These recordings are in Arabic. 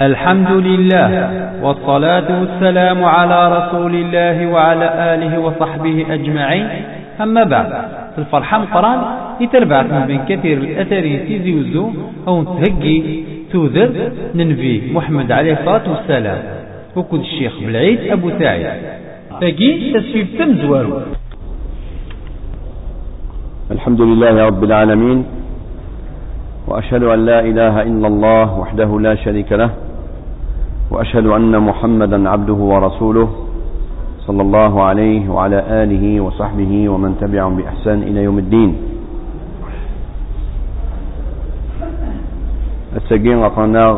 الحمد لله والصلاة والسلام على رسول الله وعلى آله وصحبه أجمعين. أما بعد الفرحة مقران يتربع من كثير الأثرين تيزي وزو أو تهجي توذر ننفي محمد عليه الصلاة والسلام. وكل الشيخ بالعيد أبو سعيد. تجي تسفيب تمزور الحمد لله رب العالمين وأشهد أن لا إله إلا الله وحده لا شريك له وأشهد أن محمدا عبده ورسوله صلى الله عليه وعلى آله وصحبه ومن تبعهم بإحسان إلى يوم الدين. السجين وقناغ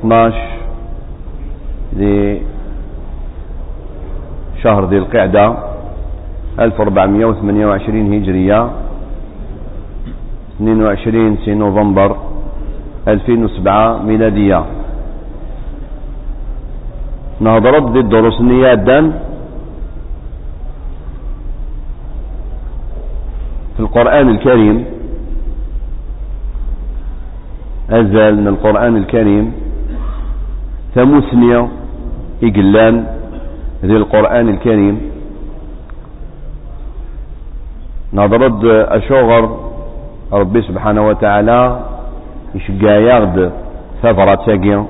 12 ذي شهر ذي القعدة 1428 هجرية 22 سي نوفمبر 2007 ميلادية نهضرت ضد الدروس النيات دان في القرآن الكريم. أزال من القرآن الكريم. ثموثنية إقلان ذي القرآن الكريم. نظرت أشغر ربي سبحانه وتعالى يشقى يغد ثفرة تاقيا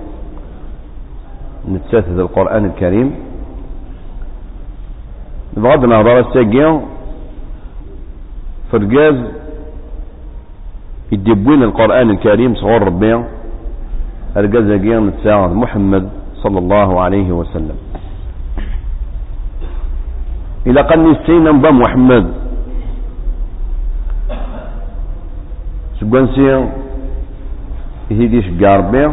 نتساثد القرآن الكريم. بغض النظر الساقيا فرقاز يدبوين القرآن الكريم صغور ربي الرقاز يقيا نتساعد محمد صلى الله عليه وسلم. إلى قد نستينا محمد. سبقنسي هيديش قاربي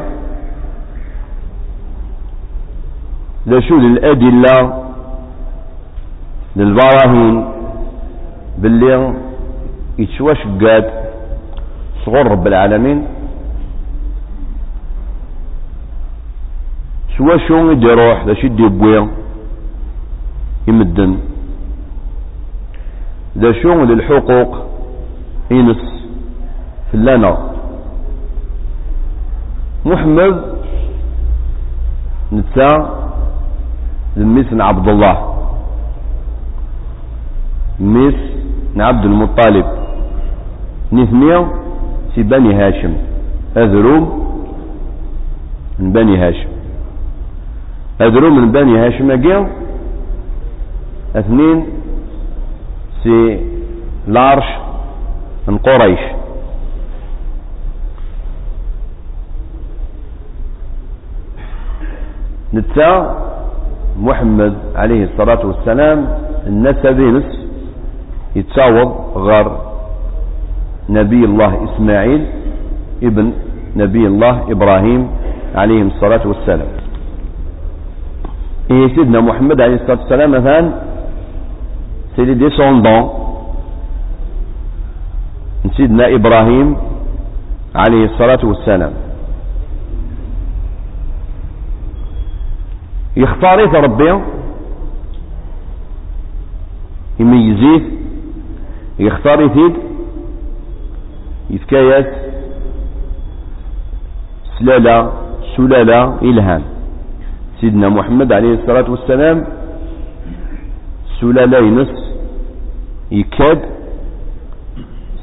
لشو للأدلة للبراهين باللي يتشواش قاد صغر رب العالمين. سوا شو يدي يروح ذا شي يبوي يمدن. ذا شو للحقوق ينس فلانا محمد نتا لميس عبد الله ميس عبد المطلب. نثنية في بني هاشم. أذروم من بني هاشم. أذروم من بني هاشم أجيو. أثنين سي لارش من قريش. نتا محمد عليه الصلاة والسلام النسب نس يتساوض غار نبي الله إسماعيل ابن نبي الله إبراهيم عليه الصلاة والسلام إيه سيدنا محمد عليه الصلاة والسلام مثلا سي لي ديسوندون سيدنا إبراهيم عليه الصلاة والسلام يختاريت ربي يميزيه يختاريت يفكايات سلالة سلالة إلهام سيدنا محمد عليه الصلاة والسلام سلالة ينس يكاد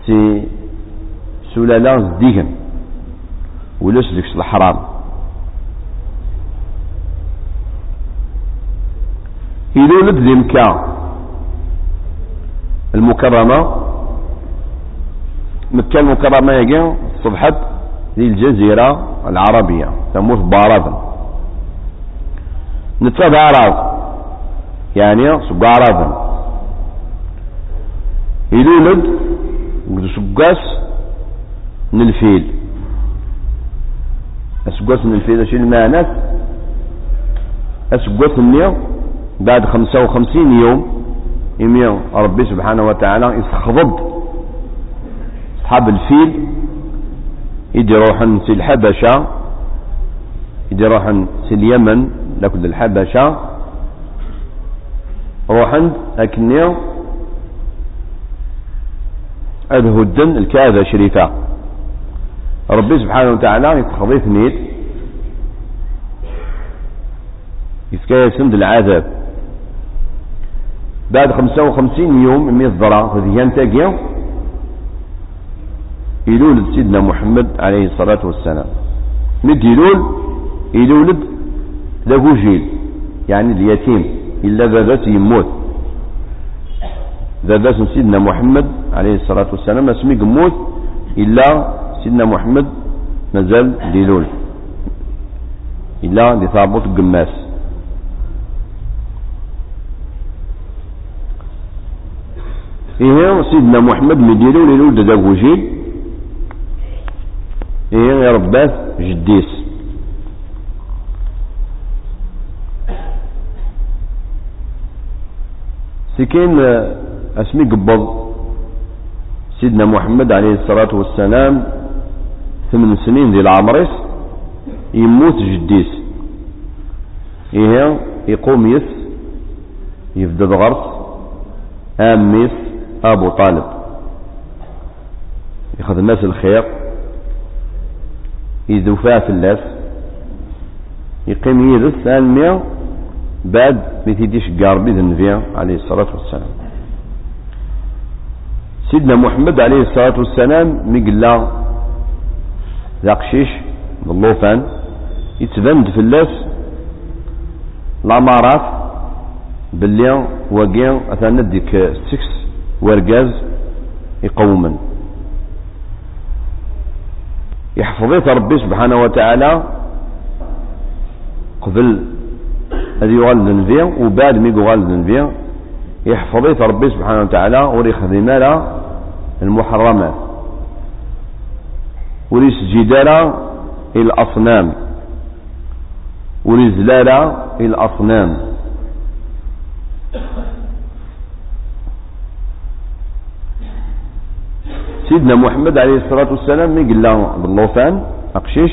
سي سلالة زديهم ولاش ديكش الحرام؟ يلولد ذي مكة المكرمة مكة المكرمة يجي صبحت ذي الجزيرة العربية تموت بارد نتفاد عرض يعني سوق عرض يلولد سقاس من الفيل اسقاس من الفيل اشيل المعنى؟ اسقاس النيو بعد خمسة وخمسين يوم يميو ربي سبحانه وتعالى يسخضب أصحاب الفيل يدي روحا في الحبشة يدي روحا في اليمن لكل الحبشة. روحا أكنيو أذهدن الكعبة شريفة. ربي سبحانه وتعالى يتخضي ثنيت يسكايسند العذاب. بعد خمسة وخمسين يوم مي ضرع فذيان تاقيا يلولد سيدنا محمد عليه الصلاة والسلام. مد يلول يلولد له جيل يعني اليتيم. إلا بابات يموت. بابات سيدنا محمد عليه الصلاة والسلام. اسمي قموت إلا سيدنا محمد مازال ديلول إلا دي ثابوت قماس. إيه سيدنا محمد مدينو ليلول داك وجيل. إيه يا ربات جديس. سكين اسمي قبض. سيدنا محمد عليه الصلاة والسلام ثمان سنين ذي العمرس يموت جديس. إيه يقوم يس يفدى بغرس آميس أبو طالب. يأخذ الناس الخير يذوفها في الناس يقيم يدس المية بعد ميتيديش قاربي ذنبيا عليه الصلاة والسلام. سيدنا محمد عليه الصلاة والسلام مقلا ذا قشيش باللوفان يتبند في الناس العمارات باللي وقيا أثنى ديك سكس ورقاز يقوما يحفظيت ربي سبحانه وتعالى قبل هذه يغال ذنبيا وبعد ما يغال ذنبيا. يحفظيت ربي سبحانه وتعالى وريخدم لا المحرمات وريسجد لا الأصنام وريزلال الأصنام سيدنا محمد عليه الصلاة والسلام مي قال له باللوفان أقشيش؟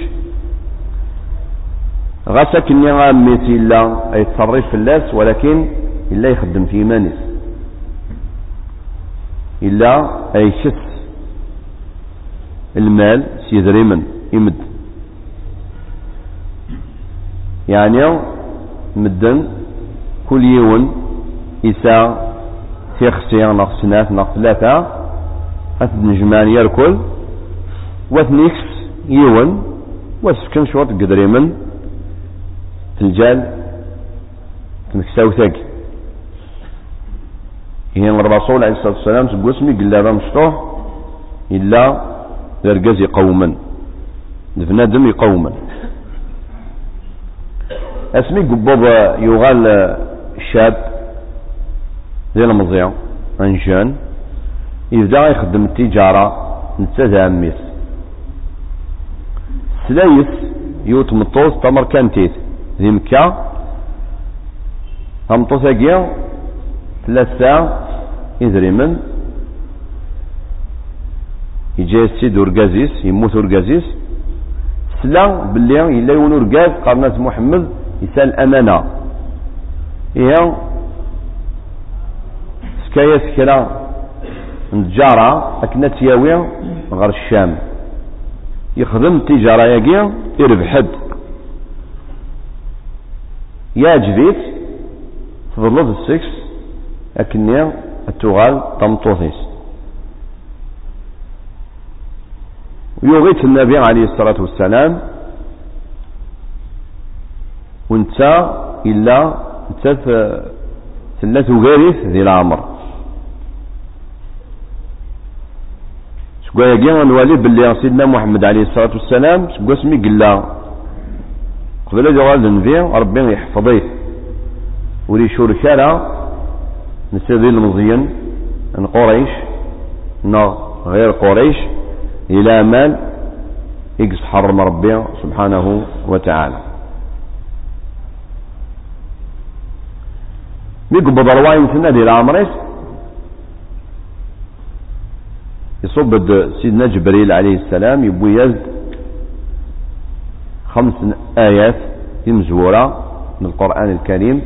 غاسا كني غاميتي إلا يتصرف الناس ولكن إلا يخدم في إيمانيس. إلا يشس المال سيدريمن يمد. يعني مدن كل يوم إساء تيخسي نقص سنات نقص ثلاثة نجمان يركل وثنيكس يون وسكن شوط قدريمن تلجال تمكساو ثاقي هي الرسول عليه الصلاة والسلام تقول اسمي قل هذا مشطوح إلا ذرقز قوما دفنادم قوما اسمي قبوب يغال شاب ذي المضيع انجان يبدا يخدم التجارة نتا ذا عميس سلايس يوت مطوس تمر كانتيت. ذي مكة أمطوس أجيا ثلاثة إذريمن. يجي السيد ورقازيس يموت ورقازيس سلا باللي إلا يون ورقاز قرنات محمد يسال أمانة إيه سكايا سكرا. نتجارة أكنا تياوي غير الشام. يخدم التجارة ياقي يربحد يا جديد تظلظ السكس أكني التغال طمطوثيس ويغيت النبي عليه الصلاة والسلام وانت إلا انت ثلاث غيرث ذي العمر. ويجي نولي باللي سيدنا محمد عليه الصلاة والسلام سمي قلا قبل جوال النبي ربي يحفظيه. ولي شركالا نسيدي المزين أن قريش نا غير قريش إلى مال يقص حرم ربي سبحانه وتعالى. ميقبض رواية سنة دي العمريس يصب سيدنا جبريل عليه السلام يبوي يزد خمس آيات مزورة من القرآن الكريم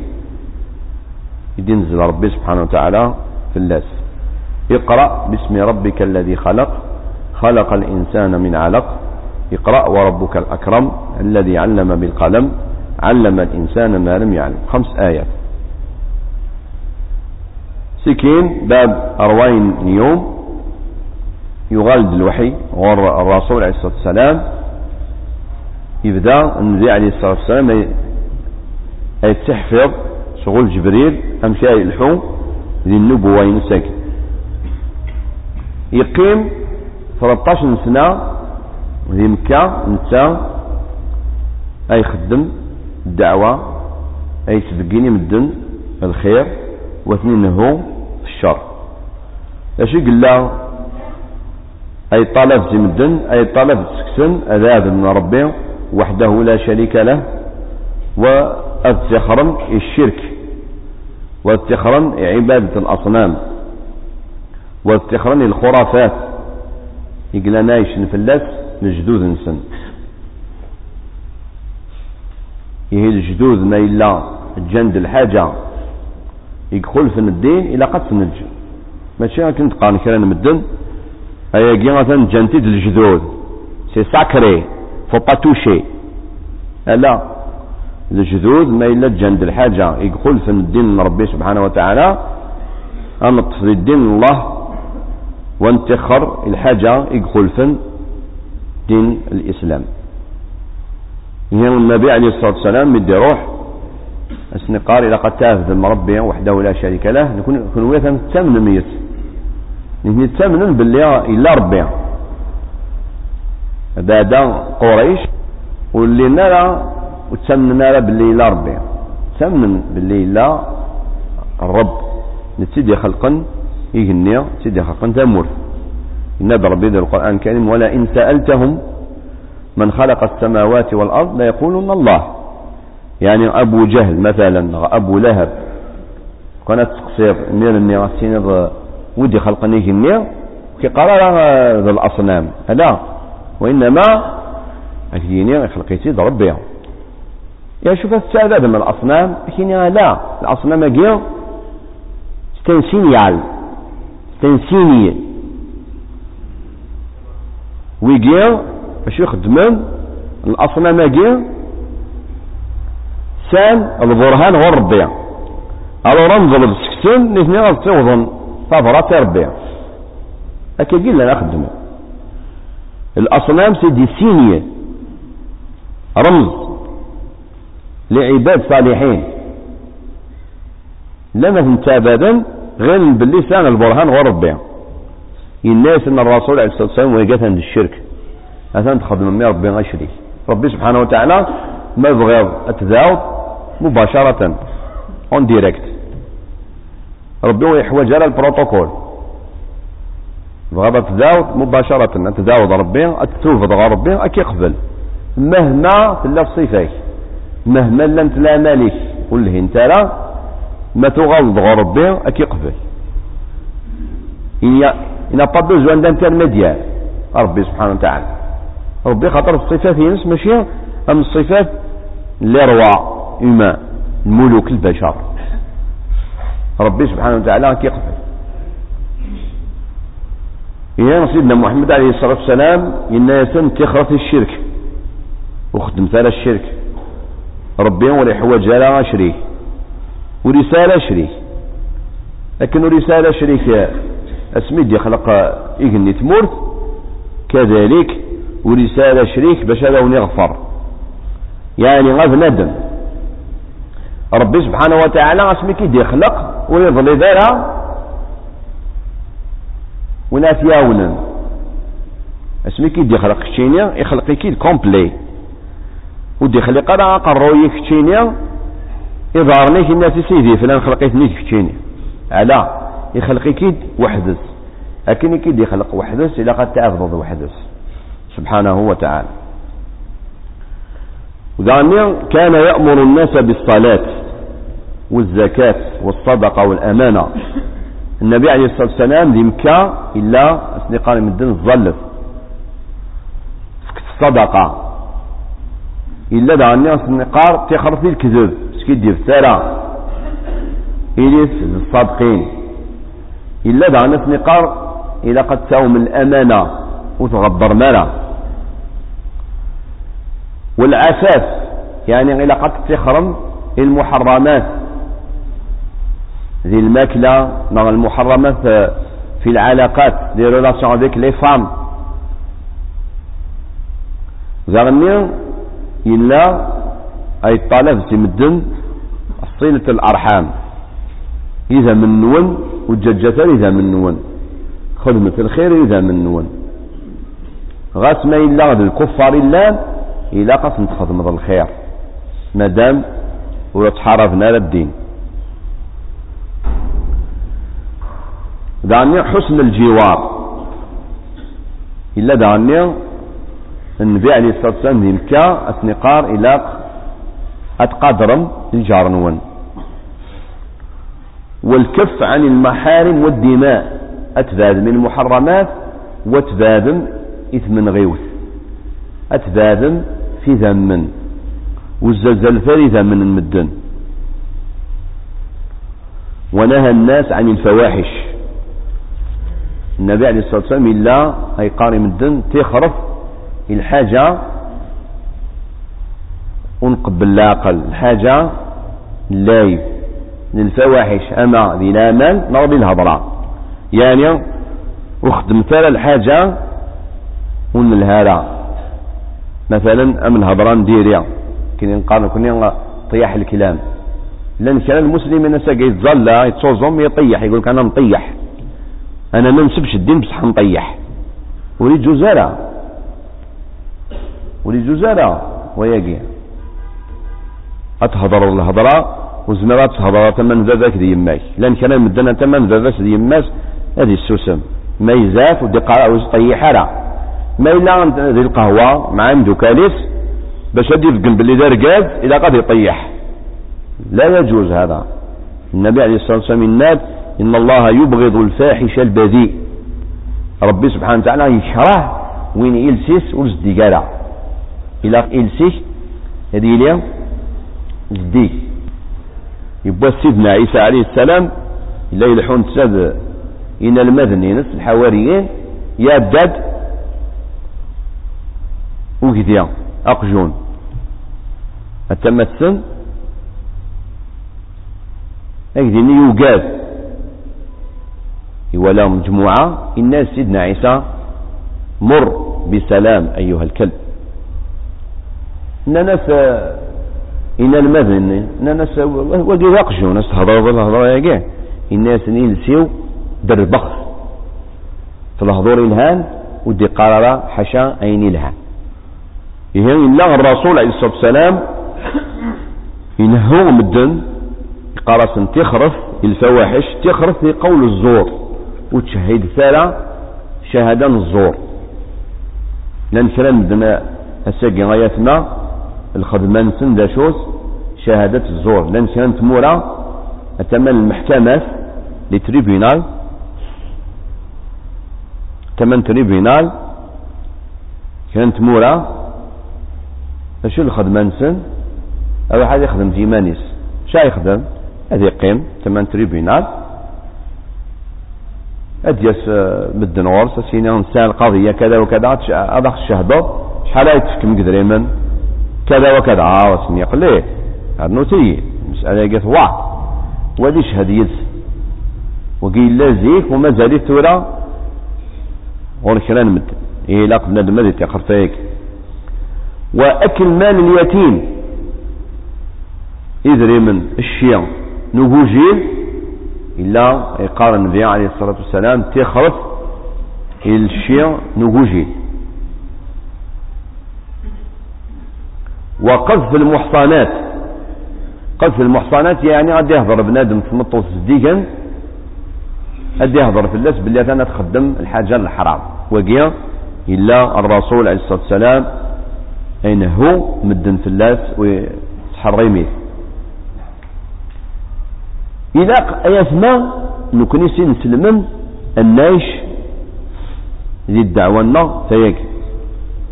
ينزل ربي سبحانه وتعالى في الناس. اقرأ باسم ربك الذي خلق خلق الإنسان من علق. اقرأ وربك الأكرم الذي علم بالقلم علم الإنسان ما لم يعلم. خمس آيات. سكين باب أروين اليوم يغالد الوحي غور الرسول عليه الصلاة والسلام. يبدأ النبي عليه الصلاة والسلام يتحفظ شغل جبريل أمشي الحوم للنبوة ينسك يقيم 13 سنة في مكة نتا أي خدم الدعوة أي تبقيني مدن الخير واثنين هو في الشر. اش قال أي طلب مدن أي طلب سكسن أذاب من ربي وحده لا شريك له وأتخرن الشرك واتخرن عبادة الأصنام واتخرن الخرافات. يقول نايش نفلس لجدود نسن. يهي الجدود ما إلا الجند الحاجة. يدخل في الدين إلى قد سنج ماشي كنت قان كرا نمدن كي مثلا جنتيد الجدود سي ساكري فو با توشي لا. الجدود ما إلا جند الحاجة. يدخل في الدين ربي سبحانه وتعالى أنطف الدين الله وانتخر الحاجة يدخل في دين الإسلام. هي النبي عليه الصلاة والسلام مدي روح السنقار إذا قد تافذ المربي وحده لا شريك له. نكون نكون ويثا تمن ميت. تمن باللي إلا ربي. بعد قريش واللي نرى وتسمن نرى باللي إلا ربي. تمن باللي إلا الرب. نتسيدي خلقا يغني تسيدي خلقا تمر النبي ربي القرآن الكريم. ولا إن سألتهم من خلق السماوات والأرض ليقولون الله. يعني أبو جهل مثلا أبو لهب. كانت تقصير. مير النير السين ودي خلقني النير كي قرار ذا الأصنام. لا وإنما أكيني خلقيتي ربي. يا شوف السادة من الأصنام أكيني لا الأصنام أجي ستنسينيال ستنسيني ويجي باش يخدمن الأصنام أجي سان البرهان هو ربي ألو رمز السكتون نثني غاد ربي. هكا قيل لنا خدمة الأصنام سيدي سينية. رمز لعباد صالحين. لما انت ابدا غير باللسان البرهان هو ربي الناس أن الرسول عليه الصلاة والسلام ويقات عند الشرك اثنى تخدم من ربي غير ربي سبحانه وتعالى ما بغيض اتذاوض مباشرة. اون ديريكت ربي يحوج على البروتوكول. بغض تداوض مباشرة تداوض ربي تتوفض ربي اكي يقبل. مهما تلا صفاك مهما لم تلا مالك له أنت لا. ما تغلظ ربي اكي يقبل. إن إن pas besoin d'intermédiaire ربي سبحانه وتعالى. ربي خاطر الصفات هي نفس ماشي أم الصفات اللي روى إما الملوك البشر. ربي سبحانه وتعالى كيقبل يا سيدنا محمد عليه الصلاة والسلام إن تخرف الشرك. وخدم ثالث الشرك. ربي ولا يحوج على شريك ورسالة شريك لكن رسالة شريك أسمي خلق إغني تمورت كذلك ورسالة شريك باش هذا ونغفر يعني غاف ندم. ربي سبحانه وتعالى اسمي كي يخلق ويظل ذرا وناس ياونا. اسمي كي يخلق كتشينيا يخلق كي كومبلي ودي خلق راه قروي كتشينيا يظهرني الناس سيدي فلان خلقيتني كتشينيا على يخلق كيد وحدث لكن كيد يخلق وحدث إلى قد تعفض وحدث سبحانه وتعالى. وذانيا كان يأمر الناس بالصلاة والزكاة والصدقة والأمانة. النبي عليه الصلاة والسلام ذي مكة إلا أسنقان من الدين الظلف الصدقة إلا دعني أسنقار تخرف الكذب. سكيد يفترى إليس الصادقين إلا دعني أسنقار إلا قد تاوم الأمانة وتغبر مالا. والعفاف يعني قد تخرم المحرمات. ذي الماكلة مع المحرمات في العلاقات دي ريلاسيون افيك لي فام زغني إلا أي طلب تمدن صلة الأرحام. إذا من نون وججة إذا من نون. خدمة الخير إذا من نون. غاس ما إلا الكفار إلا إلا قسم خدمة الخير مادام ولا تحاربنا للدين دعني حسن الجوار. إلا دعني النبي عليه الصلاة والسلام ذي مكة أثنقار إلى أتقدرم الجار نون والكف عن المحارم والدماء. أتباد من المحرمات وتبادم إثم غيوث. أتبادم في ذم والزلزال فريدة من المدن ونهى الناس عن الفواحش. النبي عليه الصلاة والسلام إلا أي قاري مدن تخرف الحاجة ونقبل العقل الحاجة لايف للفواحش. أما ذي الأمل نرضي الهضرة. يعني وخدم ثال الحاجة ونلهالا مثلا أم الهضرة نديريا كني نقارن كني طيح الكلام. لأن كان المسلم الناس يتظلى يتصوزم يطيح يقول أنا مطيح. أنا ما نسبش الدين بصح نطيح وليد جزارة. وليد جزارة وياقي. أتهضر الهضرة وزمرات تهضر تمن ذاك دي يماك لأن كان مدنا تمن ذاك دي يماس هذه السوسم. ما يزاف ودي قراءة ويطيح على ما إلا ذي القهوة مع عنده كاليس باش هدي جنب اللي دار قاز إذا قد يطيح. لا يجوز هذا. النبي عليه الصلاة والسلام الناد إن الله يبغض الفاحش البذيء. ربي سبحانه وتعالى يكره وين إلسيس ورزدي قارع إلى إلسيس هذه ليه زدي يبقى سيدنا عيسى عليه السلام إلا يلحون تساد إن المذنين الحواريين يا داد وكذا أقجون. التمثل أكذني يوجاد ولا مجموعة الناس سيدنا عيسى مر بسلام أيها الكلب. إن ناس إن المذن إن ناس وقي يقشوا ناس تهضر بالهضرة يا الناس نيلسيو دربخ. في الهضور الهان ودي قرار حشا أين الهان إلا الرسول عليه الصلاة والسلام إنه مدن قرص تخرف الفواحش تخرف في قول الزور وتشهد ثلا شهادة الزور. لأن كلام مدنا الساقي غايتنا الخدمة نسن شهادة الزور. لأن كانت مورا أتمنى المحكمات لتريبينال تمن تريبينال كانت مورا اشو الخدمة نسن أول حاجة يخدم جيمانيس. شا يخدم؟ هذه يقيم تمن تريبينال اديس مدن غورس سينا نسان القضية كذا وكذا. هذا الشهدو. شحال يتفكم قدريمن كذا وكذا. آه وسمي قليه هذا نوتي. مسألة قالت واه ودي شهد يلس وقيل لا زيك وما زالت تورا غور كلان مد إيه لا قبل المدد تقرفيك وأكل مال اليتيم. إذري من الشيع نبوجيل إلا يقارن النبي عليه الصلاة والسلام تخرف الشيء نقوجي وقذف المحصنات. قذف المحصنات يعني غادي يهضر بنادم في مطوس الديكن غادي يهضر في الناس باللي أنا تخدم الحاجة الحرام. وقيا إلا الرسول عليه الصلاة والسلام أين هو؟ مدن في الناس ويتحرميه إذا أيثما نكوني سين سلمن النايش ذي الدعوة النا فيك.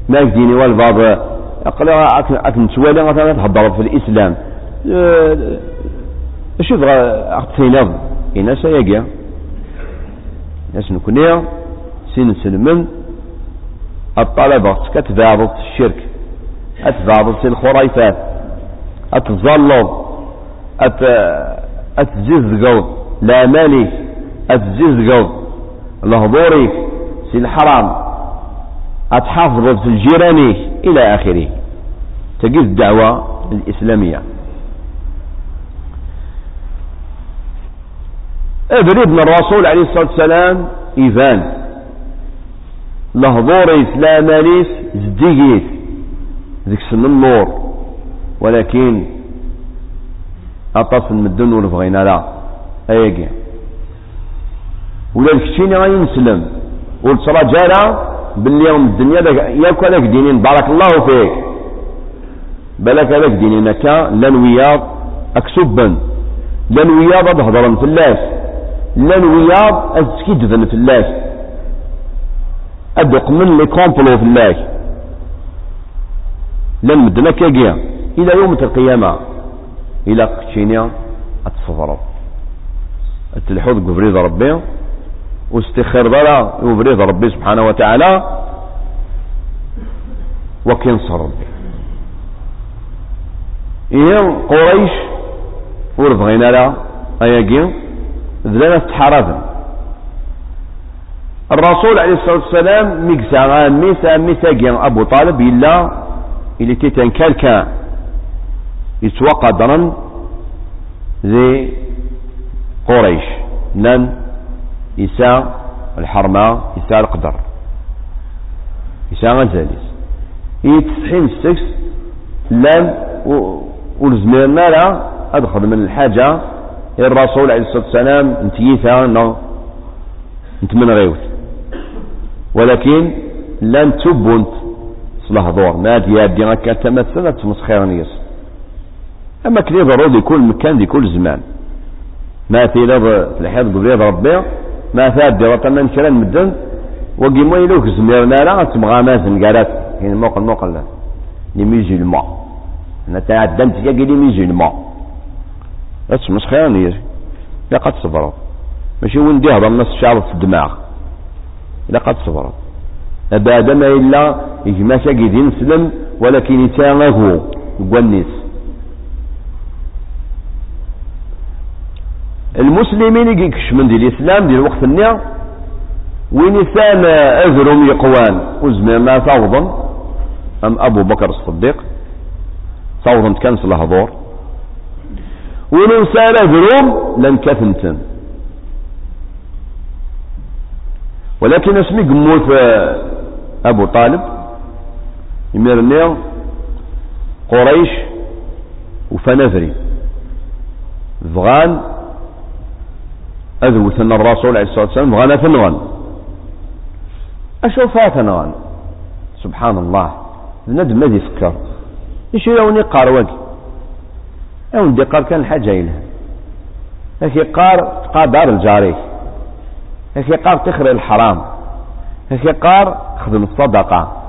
ما يكديني والبعض أقل أكن توالي مثلا تهضر في الإسلام. اش يبغى أغتينض إنا سيجي ناس نكوني سين سلمن الطلبة كتبعض الشرك. أتبعض الخريفات أتظلظ أت أتززقض لا مالك أتززقض لهضورك سي الحرام أتحافظ في الجيرانيك إلى آخره. تجد الدعوة الإسلامية. أبن ابن الرسول عليه الصلاة والسلام إيفان لهضور إسلامانيس زديقيت ذيك سن النور. ولكن أطاس المدن ولفغينا لا. أيقي ولا الكتيني غاي نسلم. ولترجالا باللي يوم الدنيا ياك هذاك دينين. بارك الله فيك. بلاك هذاك دينين. كا لن وياض. أكسبا لن وياض هضرا في اللاس. لن وياض أزكيدفن في اللاس. أدق من لي كومبلو في اللاس. لن مدنا كاقيا إلى يوم القيامة. إلى كتشينيا أتصفروا التلحوظ قبريد ربي. واستخر بلا يبريد ربي سبحانه وتعالى. وكينصر ربي إيه قريش وربغينا لا. أياقين ذلنا استحارة الرسول عليه الصلاة والسلام ميكسا ميسا ميسا أبو طالب إلا إلي تيتان كالكا يتوقع قدرا ذي قريش. لن يسا الحرمة يسا القدر. يسا غزاليس. يتسحين السكس لن ولزميرنا لا أدخل من الحاجة الرسول عليه الصلاة والسلام. انتيثا أنت من غيوت ولكن لن تبنت ما دي يدي هكا تمثل تمسخير نيس. أما كلي ضروري يكون مكان دي كل زمان. ما في لغ الحيض قبل ربي ما فاد دي وطن كلام مدن. وقي ما يلوك زميرنا لا مازن قالت يعني موقع لا. نميجي الماء. أنا تعدمت ميجي الماء. اسمس خير نيس. لا قد صبروا ماشي وين دي هذا الناس شعب في الدماغ. لا قد صبروا أبدا ما إلا إجماش قيدين سلم ولكن يتاغه قنيس المسلمين يكش من دي الإسلام دي الوقت النيا ونسان أذرهم يقوان؟ وزمان ما ثوضا أم أبو بكر الصديق؟ ثوضا تكنس له دور ونسان أذرهم؟ لن كثنتن. ولكن اسمي قموت أبو طالب يمير قريش وفنفري فغان أذوثن الرسول عليه الصلاة والسلام فغانا فنغن أشوفها فنغن سبحان الله ندم ماذي فكر إيش يوني قار وقي يوم دي قار كان الحاجة إلها لكن قار قادر الجاري لكن قار تخرج الحرام لكن قار خدم الصدقة.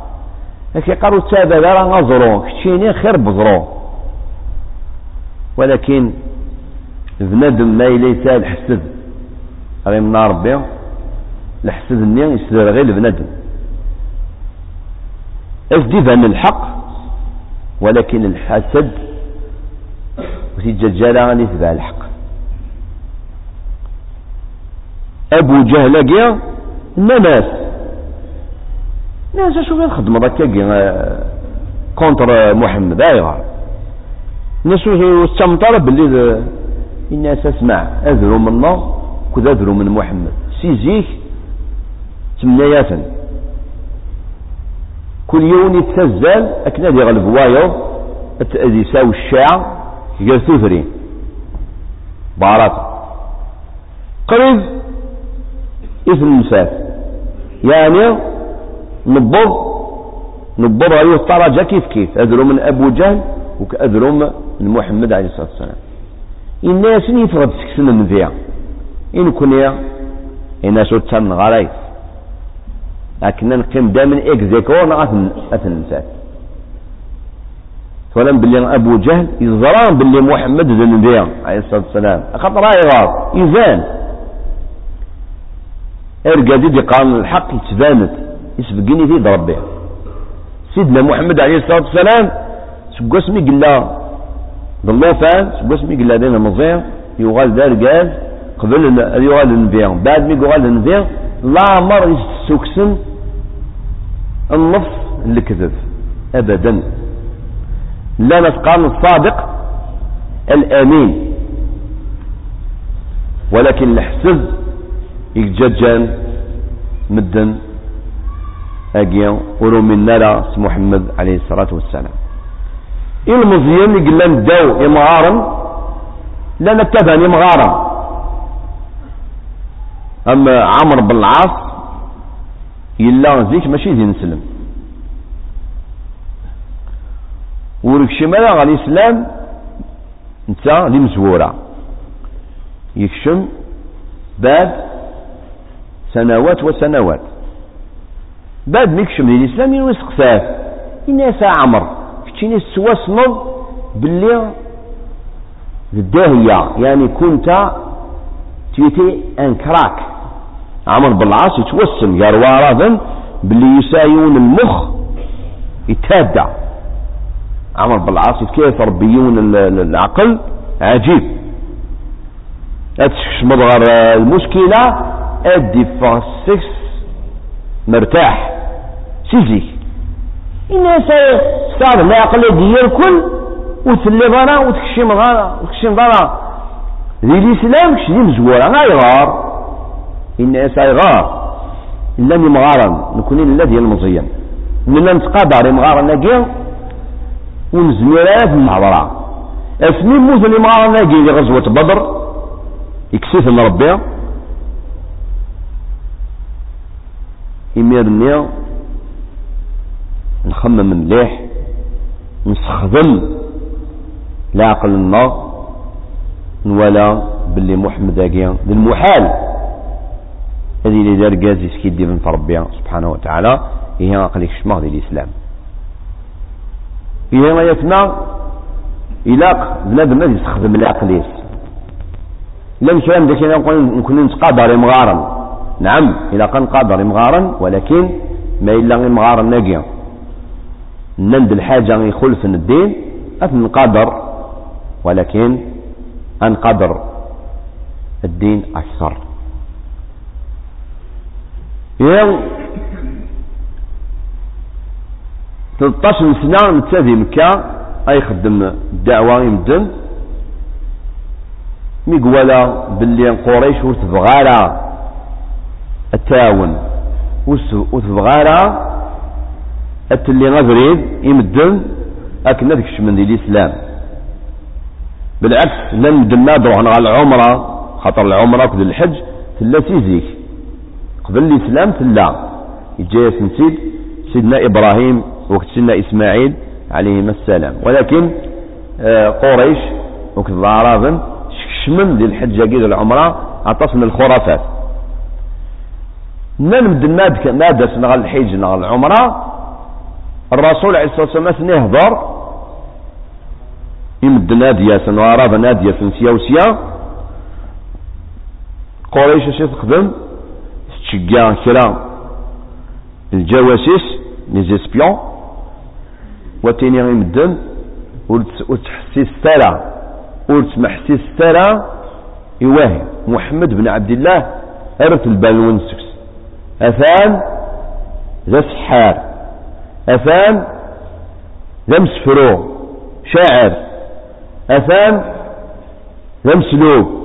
لكن قار وتابع لا نظرو كتشيني خير بظرو ولكن بندم ما ليس الحسد. غير من ربي الحسد النية يستدر غير بندم ازدي من الحق ولكن الحسد وتججال غني تبع الحق. أبو جهل جيا ناس ناس شو غير خدمة هكا كونتر محمد ايغار الناس استمطر باللي الناس اسمع اذروا من الله كذ اذروا من محمد. سيزيك تمنياتا كل يوم يتسزل أكنا دي غلب وايو يساوي الشاع يقال ثفرين بارات. قريب اسم المساف يعني نبض نبض عليه الطرجة كيف كيف؟ أذروا من أبو جهل وكأذروا من محمد عليه الصلاة والسلام. الناس يفرد سكسن من فيها إن كنيا إن شو تم غرايس. لكن نقيم دائما إكزيكور أثن أثن نسات فلم باللي أبو جهل يزران باللي محمد ذن فيها عليه الصلاة والسلام. خطر غار. يزان إرقى دي قانون الحق يتبانت. يسبقني في ضرب سيدنا محمد عليه الصلاة والسلام سبقوا اسمي قال ضلوفان بس مي قال لنا مزيان يغال دار جاز قبل يغال النبي بعد مي يغال النبي لا مر يسوكسن النص الكذب ابدا. لا نتقال الصادق الأمين. ولكن الحسد يججان مدن. اجيان ولو من نرى محمد عليه الصلاة والسلام. المزيان يقول لنا داو يمغارا لا نتبعني مغارا أما عمرو بن العاص يلا زيك ماشي دين نسلم ورك شمال على الإسلام أنت دي مزوره يكشم بعد سنوات وسنوات. بعد ما يكشم الإسلام يوسق فات الناس عمر. كتشيني سواسنض باللي الداهية. يعني كنت تيتي أنكراك. عمر بالعاص يتوسم قال وارثا باللي يسايون المخ يتهدى. عمر بالعاص كيف ربيون العقل. عجيب. أتشكش مضغر المشكلة. أدي فاسكس مرتاح. سيزيك. الناس العقل ديال الكل وتلي ضرا وتكشم ضرا وتكشم ضرا ذي الإسلام كش ذي مزورة غيغار الناس غار إلا مغارا نكون إلا ديال المزيان من نتقادر مغارا ناقي ونزميرات الهضرة أسمي موت مغارا ناقي غزوة بدر. يكسيف من ربي. إميرني نخمم مليح نستخدم العقل النار نولا باللي محمد اكيا للمحال. هذه اللي دار كازي سكيدي من ربي سبحانه وتعالى هي عقلك شماغ ديال الإسلام. هي ما يسمع إلاق بنادم الذي يستخدم العقل لم ذاك نقول نكون نتقادر مغارا نعم إلا كان قادر مغارا ولكن ما إلا مغارا ناقيا نند الحاجة يخلف الدين أثن قادر ولكن أن قدر الدين أكثر. يوم 13 سنة نتسافي مكة أي خدم الدعوة يمدن. ميقولا باللي قريش وتبغالا التعاون. وتبغالا اللي غفريد يمدن أكن ذكش من الإسلام. بالعكس لم دنا روحنا على العمرة خاطر العمرة كذا الحج تلا سيزيك قبل الإسلام تلا. يجي سنسيد سيدنا إبراهيم وقت سيدنا إسماعيل عليهما السلام. ولكن آه، قريش وقت الأعراب شمن ديال الحج كذا العمرة؟ عطاس من الخرافات. من مدن مادة نغال الحج نغال العمرة الرسول عليه الصلاة والسلام ثني هضر يمد نادية وأراد نادية سيا قريش اش تخدم تشجع كرا. الجواسيس لي زيسبيون وتيني يمدن وتحسيس ترى وتمحسيس ترى يواهي محمد بن عبد الله أرث البالون سكس. أثان ذا سحار. أثان لمس فروع شاعر. أثان لمس لوب.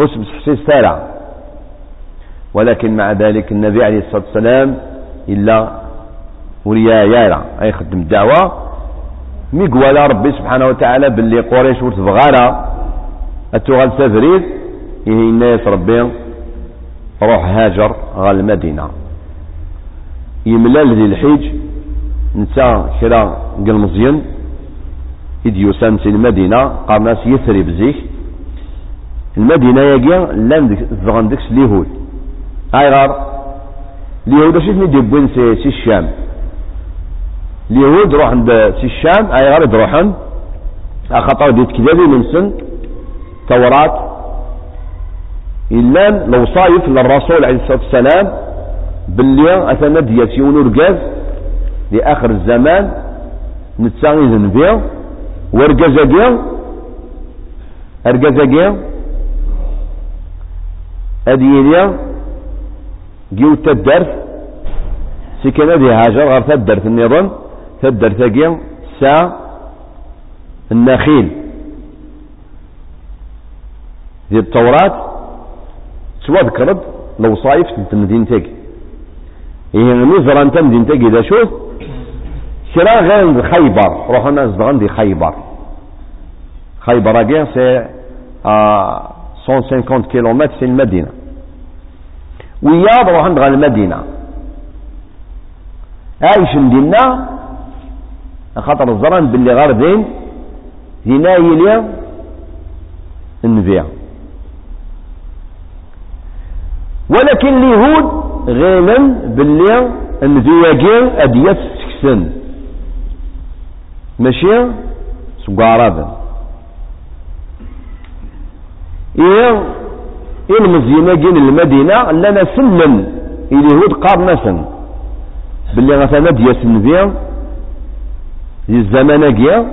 أسم حسيس سارع. ولكن مع ذلك النبي عليه الصلاة والسلام إلا وليا يارع. أي خدم الدعوة. ميقوالا ربي سبحانه وتعالى باللي قريش ورتبغالا التوغال سافريد. إيه الناس ربي روح هاجر غال المدينة. يملال ذي الحيج نتا كرا إذ يسام سي المدينة قارناس يثري بزيك المدينة يجي لأن زغن ديكس اليهود هاي غار؟ اليهود اش يدبون سي, سي الشام. اليهود روح عند سي الشام هاي غار يروحن خاطر ديت كذابي من سن توراة إلا لو صايف للرسول عليه الصلاة والسلام باللي أثنى ديال سيون ورقاز لآخر الزمان نتساغي ذنبيا ورقزاقيا أرقزاقيا أدينيا جيو تدرث سكن هذه هاجر غير تدرث النظام تدرث أجيا سا النخيل. ذي التوراة تواذكرد لو صايف تمدين تاقي إيه تمدين تاقي إذا شوف كرا غير خيبر روحنا زدغن دي خيبر. خيبر أجيا سي 150 كيلومتر في المدينة. وياض روح عند المدينة. عايش دينا خاطر الزران باللي غاردين دينا يلي النبيع ولكن اليهود غيلا باللي النبياجي أديات سكسن. ماشي؟ سقارابا إيه؟ المزينة جين المدينة لنا سلم اليهود قارنا سن باللي غثنا دياس النبي. الزمان جيا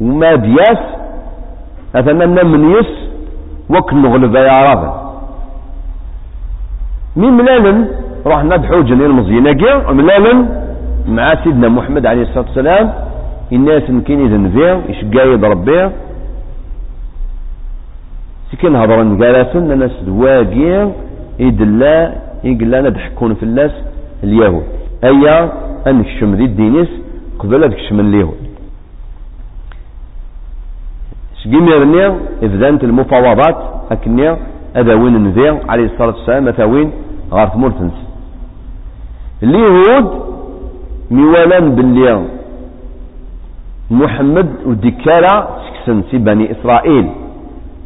وما دياس. أثنى من يس. وك نغلب يا رابع مين ملالا رحنا بحوجن المزينة جيا ملالا مع سيدنا محمد عليه الصلاة والسلام الناس كين إذا نبيع يشقايد ربيه سكن هضرن قالسن الناس دواقي يدلا يقلا ندحكون في الناس اليهود. أيا أنكشم ذي الدينيس قبل أدكشم اليهود. شقيم يرني إذا المفاوضات أكني هذا وين نذيع عليه الصلاة والسلام هذا غارت مرتنس اليهود ميوالان باللي محمد ودكالة سكسن في بني إسرائيل.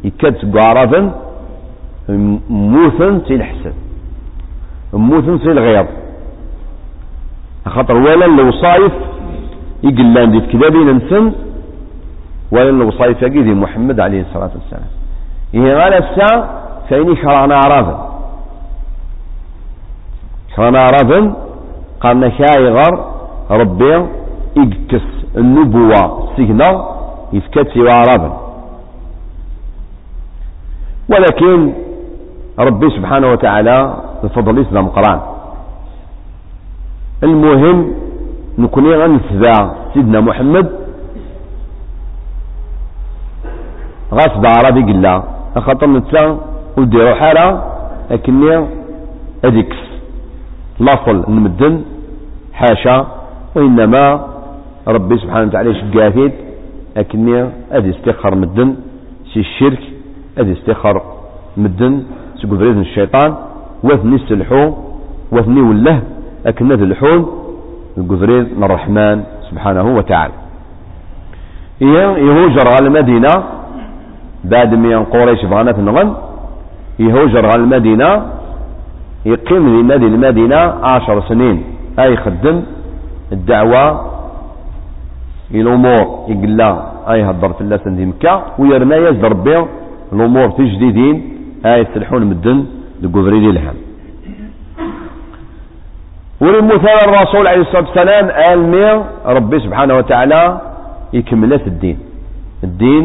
يكاد قعرفا موثن سي الحسن. موثن سي الغيظ خاطر ولا لو صايف يقلان دي كذابين نسن ولا لو صايف يجي محمد عليه الصلاة والسلام. إيه غالا الساعة فإني شرعنا عرافا عرافا قالنا شايغر ربي يقكس النبوة سجنا يفكت سوى عرافا ولكن ربي سبحانه وتعالى بفضل إسلام قرآن. المهم نكون غنتبع سيدنا محمد. غاصب عربي قلا خاطر نتسا وديرو حالة لكني أديكس. لاصل نمدن حاشا وإنما ربي سبحانه وتعالى شقافيد لكني أدي استخر مدن سي الشرك أدي استخر مدن سقو فريد الشيطان وثني السلحو وثني وله أكن ذي الحون من الرحمن سبحانه وتعالى. يهوجر على المدينة بعد ميان قريش بغانا تنغن يهوجر على المدينة يقيم لنادي المدينة عشر سنين. أي خدم الدعوة الأمور يقلا أي هدر في الله سندي مكة ويرنا يزدر بيه الأمور تجديدين آية تلحون مدن لقبري الهم وللمثال الرسول عليه الصلاة والسلام قال مير ربي سبحانه وتعالى يكملت الدين. الدين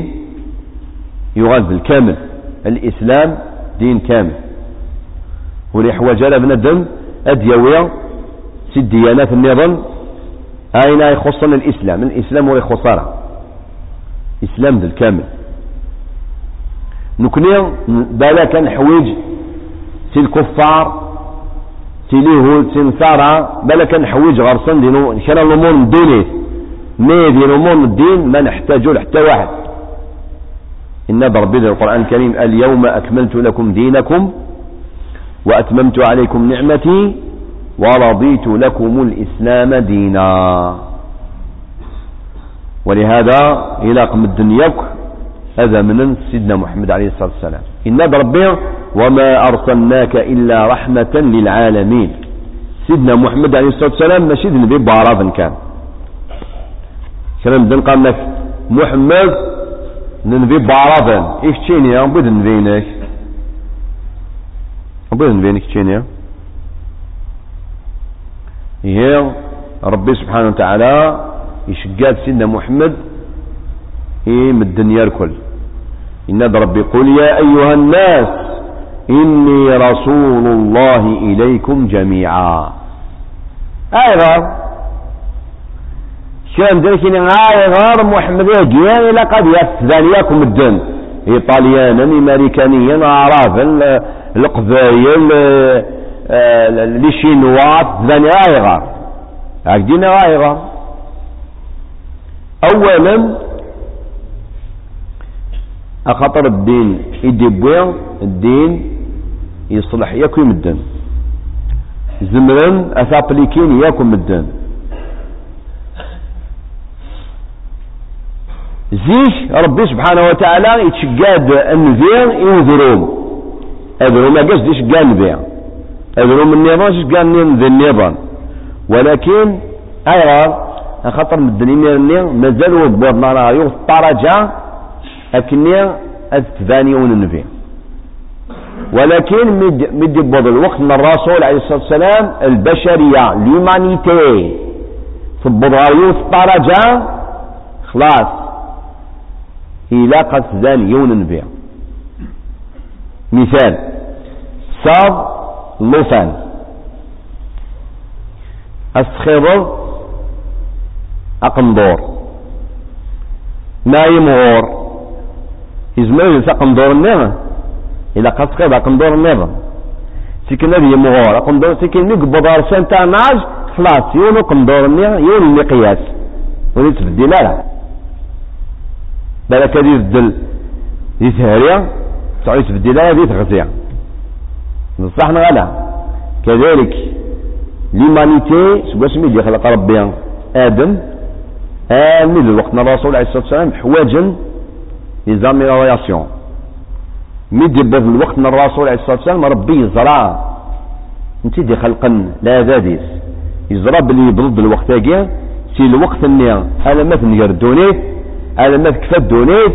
يغاد بالكامل الإسلام دين كامل. وليحوج بندم أديوية سي الديانات النظام أين يخصنا الإسلام؟ الإسلام هو يخصنا إسلام ذا الكامل. نكني كان حويج سي الكفار سي اليهود سي نصارى بالا كان حويج غرسن دينو كان الأمور الدينيس مي دين امور الدين ما نحتاجه لحتى واحد. إن ربي القرآن الكريم اليوم أكملت لكم دينكم وأتممت عليكم نعمتي ورضيت لكم الإسلام دينا. ولهذا إلى قم الدنيا هذا من سيدنا محمد عليه الصلاة والسلام. إن ربي وما أرسلناك إلا رحمة للعالمين. سيدنا محمد عليه الصلاة والسلام ماشي النبي بعراض كان. كلام دن قال لك محمد نبي بعراض إيش تشيني يا بد نبينك بد نبينك تشيني هي ربي سبحانه وتعالى يشقاد سيدنا محمد إيم الدنيا الكل. إن ربي قل يا أيها الناس إني رسول الله إليكم جميعا. أيضا كان ذلك غير محمد يجيان إلى قد يفذانيكم الدن إيطاليانا أمريكانيا أعرابا القبايل لي شينوات ذاني غير هكذا غير أولا أخطر الدين يدي الدين يصلح ياكم الدين زمرا أثابليكين ياكم الدين زيش ربي سبحانه وتعالى يتشقاد ينذرون أذروا ما قصد يشقاد النذير. أذروا من النظام يشقاد النظام ولكن أيضا خاطر من الدنيا مازالوا بورنا راه يوم الطرجة أكني أتفانيون النبي ولكن مد يبوض الوقت من الرسول عليه الصلاة والسلام البشرية ليومانيتي تبوض يوم الطرجة خلاص. إلى قد يون النبي مثال صاب لوفان السخيضر أقندور نايم غور يزمر يلسى قندور النظام إلا سخيض أقندور النظام سيكن هذه يمغور أقندور سيكن نقبض أرسان تاع ناج خلاص يونو قندور النظام يون المقياس تبدي لا بالك هذه الدل دي تعيش تبدي لا دي تغزية صح نغلا كذلك ليمانيتي سوا سمي اللي خلق ربي؟ آدم. آمن وقتنا الرسول عليه الصلاة والسلام حواجا لي زاميلياسيون مي دي بوض الوقت الرسول عليه الصلاة والسلام ربي يزرع. انت دي خلقا لا ذاديس يزرع بلي يبرد الوقت هاكي. سي الوقت اني أنا ما أنا ما تكفى دونيت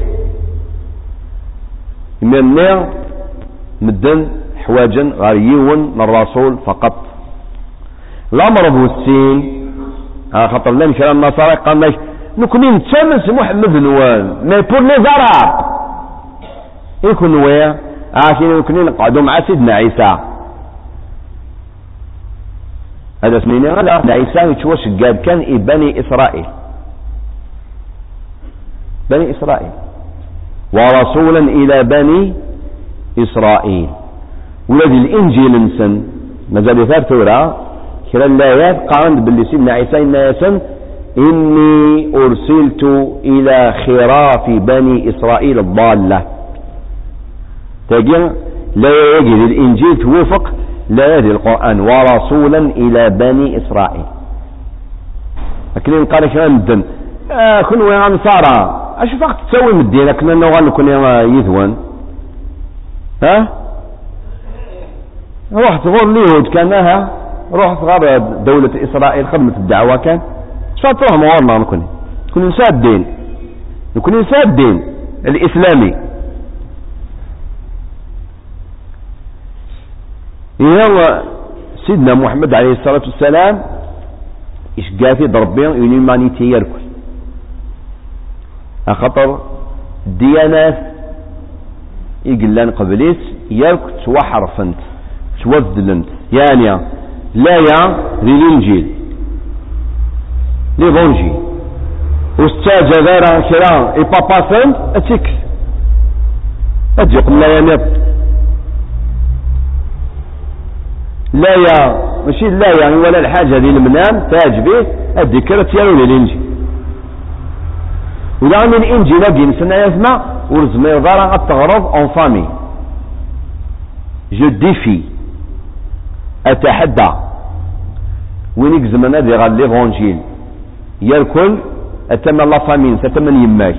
من مدن حواجا غير يون من فقط. الأمر أبو السين خاطر لأن كلام النصارى قال لك نكوني نتشمس محمد نوان مي بور لي زاراب يكون ويا؟ عاشين نكوني نقعدوا مع سيدنا عيسى. هذا سميني لا عيسى قال كان بني إسرائيل. بني إسرائيل ورسولا إلى بني إسرائيل. ولد الإنجيل انسن مازال يثار ثوره كلا الآيات قارنت باللي سيدنا عيسى إن إني أرسلت إلى خراف بني إسرائيل الضالة. تجي لا يجد الإنجيل توافق لا يجد القرآن ورسولا إلى بني إسرائيل. لكن قال كلام الدن آه كن وين نصارى. اش فقط. تسوي من الدين كنا نوغان نكون يثوان ها؟ روح تغور اليهود كانها روح صغار دولة إسرائيل خدمة الدعوة كان. شو تروح مورنا نكون نكون نساء الدين نكون نساء الدين الإسلامي. يلا سيدنا محمد عليه الصلاة والسلام إيش قافي ضربين يونيمانيتي يركل أخطر ديانات يقلان قبليس يركل توحرفنت توذلنت. يعني لا يا ذي الانجيل ليفونجيل واستاجا غير كرا إي بابا سنت أتيك. أجي قلنا يا نب. لا يا ماشي لا يعني ولا الحاجة ذي المنام تعجبه الذكر تيالون الانجيل ولا من الانجيل نسنا يسمع ورزمي ضارا تغرض اون فامي. جو ديفي أتحدى. وين يقزم هذه غير ليفونجيل يركل أتمنى لا فامين أتمنى يماك.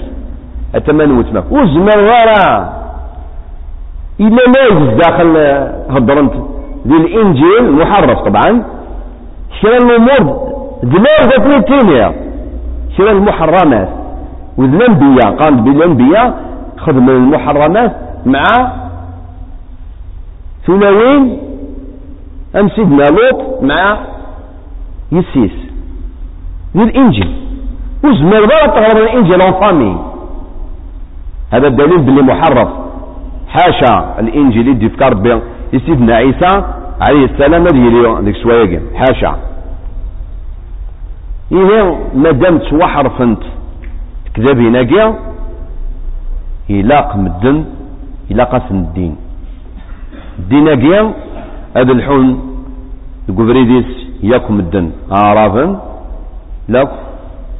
أتمنى وتماك. وزمر غير إلا ما يجز داخل هضرنت ذي الإنجيل المحرف طبعا. شرا الأمور دماغ ذاتني التينية شرا المحرمات. وذ الأنبياء قال بالأنبياء من المحرمات مع ثلاوين أم سيدنا لوط مع يسيس. ذي الإنجيل. وزمر بقى تغرب الإنجيل اون فامي. هذا الدليل باللي محرف. حاشا الإنجيل يدي في ربي سيدنا عيسى عليه السلام هذه اليوم ديك شوية حاشا. إيه مادام توحرفنت كذابين كيا يلاق مدن يلاق الدين. الدين كيا هذا الحون الكوفريديس ياكم الدن عرفا لا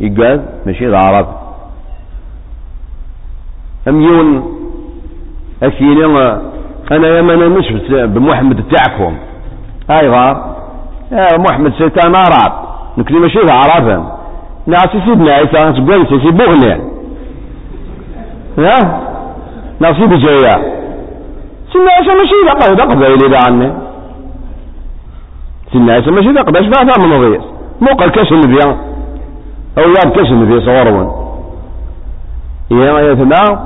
يقال ماشي العرب أم يون أكيني أنا يا ما مش بمحمد تاعكم أيوة يا محمد شيطان عرب. نكلي ماشي عربا. نعسي سيدنا عيسى تقول سي بغني ها؟ نعسي بجاية سيدنا عيسى ماشي ذا قبل قبيلي ذا عني. سيدنا عيسى ماشي ذا قبل اش بعد؟ من نظير مو قال كاش النبي أو ياب كاش النبي صورون يا يا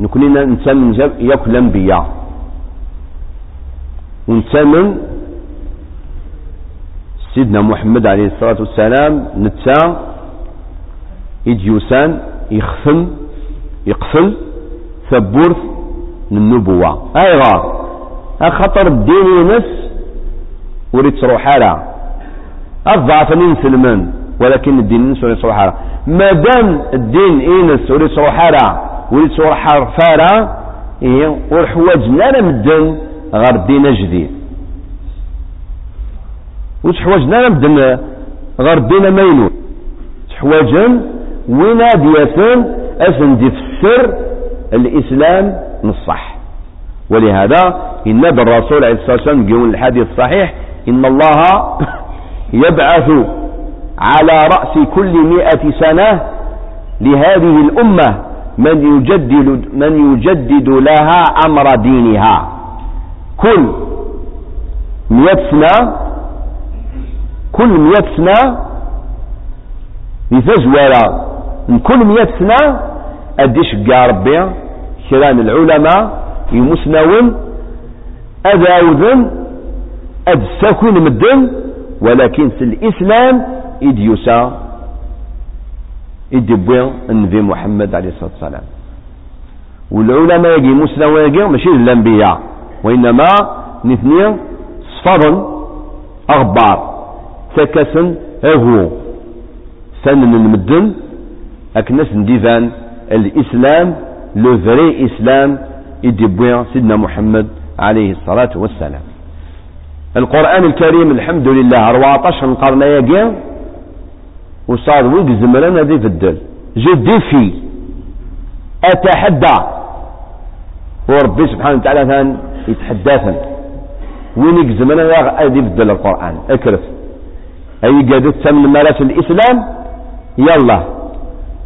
نكون نسمن يأكل الأنبياء. ونسمن سيدنا محمد عليه الصلاة والسلام نتا إديوسان يخفن يقفل ثبورث النبوة أيضا خطر الدين ينس وريد تروح على الضعف نسلمن ولكن الدين ينس وريد تروح ما دام الدين ينس وريد تروح على وريد تروح فارا إيه ورحواجنا مدن غير الدين جديد. وتحواجنا نبدا غير دينا مينون تحواجن وين دياسن اسن دي السر؟ الإسلام نصح. ولهذا إن الرسول عليه الصلاة والسلام يقول الحديث الصحيح إن الله يبعث على رأس كل مئة سنة لهذه الأمة من يجدد من يجدد لها أمر دينها. كل مئة سنة كل مئة سنة لتزوار من كل مئة سنة أديش قا ربي. كران العلماء يمسنون أذاوذن أدساكون مدن ولكن في الإسلام إديوسا. إدبوين النبي محمد عليه الصلاة والسلام. والعلماء يجي مسنون يجي ماشي الأنبياء وإنما نثنين صفر أخبار تكسن اهو فن المدن اكنس نديفان. الإسلام لو فري إسلام يدبوين سيدنا محمد عليه الصلاة والسلام. القرآن الكريم الحمد لله 14 قرن يجي وصار ويك زمرنا ذي في الدل. جدي في أتحدى. وربي سبحانه وتعالى كان يتحدثن وين يجزمنا ذي في الدل القرآن. اكرف أي قادت تسمى مارس الإسلام؟ يلا.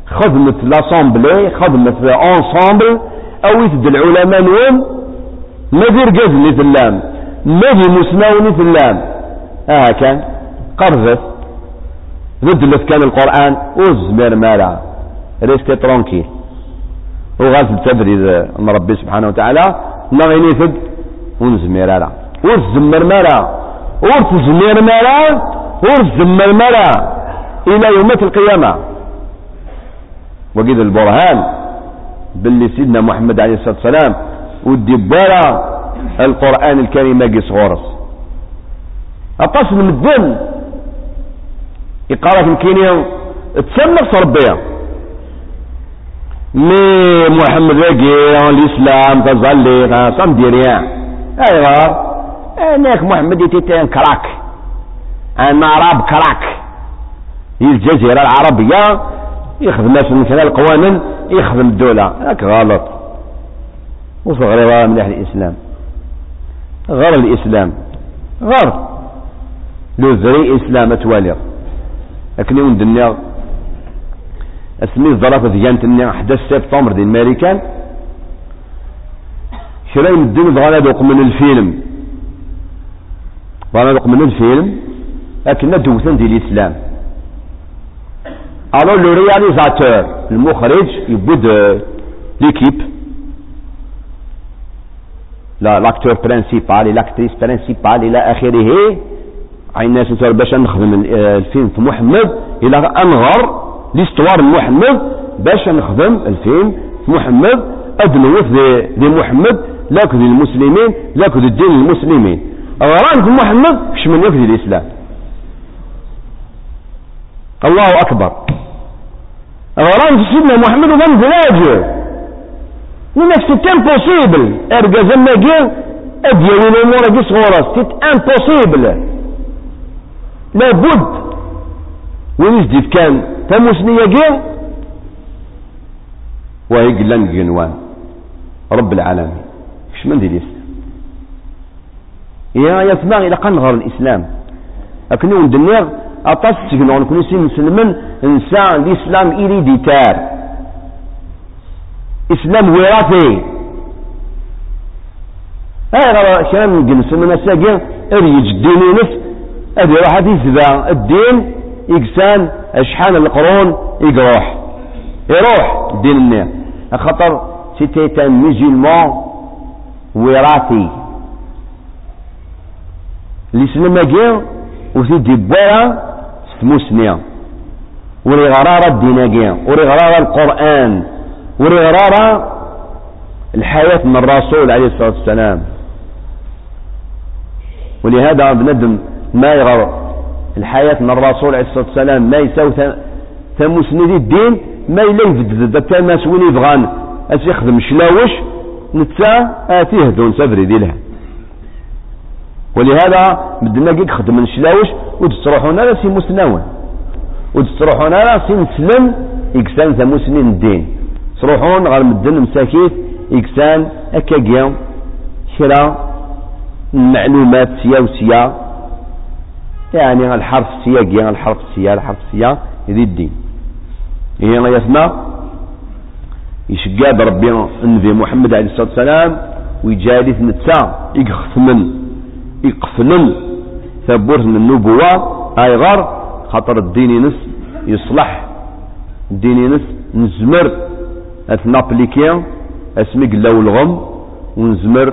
خدمة لأسامبلي خدمة انصامبل أو يتد العلماء نوم ما دير قزني اللام ما دي مسناوني اللام آه كان قرذت ردلت كان القرآن. وزمير مالا. ريستي ترونكيل وغاز التبريد من ربي سبحانه وتعالى. نغيني فد ونزمير مالا. وزمير مالا. ورتزمير مالا. ورزم الملا إلى يوم القيامة. وقيد البرهان باللي سيدنا محمد عليه الصلاة والسلام والدبارة القرآن الكريم قيس غورس أقصد من الدم. يقرأ في الكينيا تسمى ربيا مي محمد رقي الإسلام تظلي صم ديريان أيوة. هناك محمد يتيتين كراك. راب كراك. هي الجزيرة العربية يخدم ناس من خلال القوانين يخدم الدولة. هاك غلط. وصغر من أهل الإسلام. غير الإسلام. غير. لو ذري إسلام توالي لكن يوم الدنيا أسمي الظرافة ديانت النيا 11 سبتمبر دي الماريكان شراي من الدين بغانا من الفيلم. بغانا من الفيلم. لكن دوثن دي الإسلام. ألو لو رياليزاتور المخرج يبود ليكيب لا لاكتور برينسيبال لاكتريس برينسيبال إلى آخره. عين الناس باش نخدم الفيلم في محمد. إلى أنغر ليستوار محمد باش نخدم الفيلم محمد. أدنوث ذي محمد لاك ذي المسلمين لاك ذي الدين المسلمين غران في محمد كش من يفذي الإسلام الله أكبر. غران في سيدنا محمد ومن فلاجه ونفس امبوسيبل أرجع زما جي اديا الأمور دي صغورة سيت امبوسيبل لابد. وين جديد كان. تموسنية جي وهي قلان جنوان. رب العالمين. إيش من دي الاسلام يا يسمع إلى قنغر الإسلام. اكنو ندنيغ اطاس تجنون كل سي مسلمن إنسان الاسلام إلي ديتار. إسلام وراثي. هاي غرا كلام جنس من الساقين إريج الدين نفس ادي راح يزبع الدين يقسان اشحال القرون يقروح. يروح الدين النير خطر سيتي ان ميزيلمون وراثي. الاسلام كي وفي ديبوالا ستموسنيا وري غرارة الديناقية. وري غرارة القرآن. وري غرارة الحياة من الرسول عليه الصلاة والسلام. ولهذا بندم ما يغر الحياة من الرسول عليه الصلاة والسلام. ما يساوي ثموسني الدين ما إلا يفدد. حتى ما سوين يبغان؟ أس يخدم؟ شلاوش نتا آتيه دون سفري دي لها ولهذا بدنا كيك خدم شلاوش وتستروحون على سي مسنون. وتستروحون على سي مسلم. إكسان ثموسنين الدين تروحون غير مدن مساكيت. إكسان أكاكيا. كرا المعلومات سيا وسيا. يعني الحرف سياقي الحرف سيا. الحرف سيا. يدي الدين. هي ما يسمى يشقاد ربي النبي محمد عليه الصلاة والسلام. ويجالس نتسا يقفمن يقفلن. ثبورت من النبوة. اي غار خاطر الدين نس يصلح. الدين نس نزمر اثنابليكيا اسمي قلاو الغم ونزمر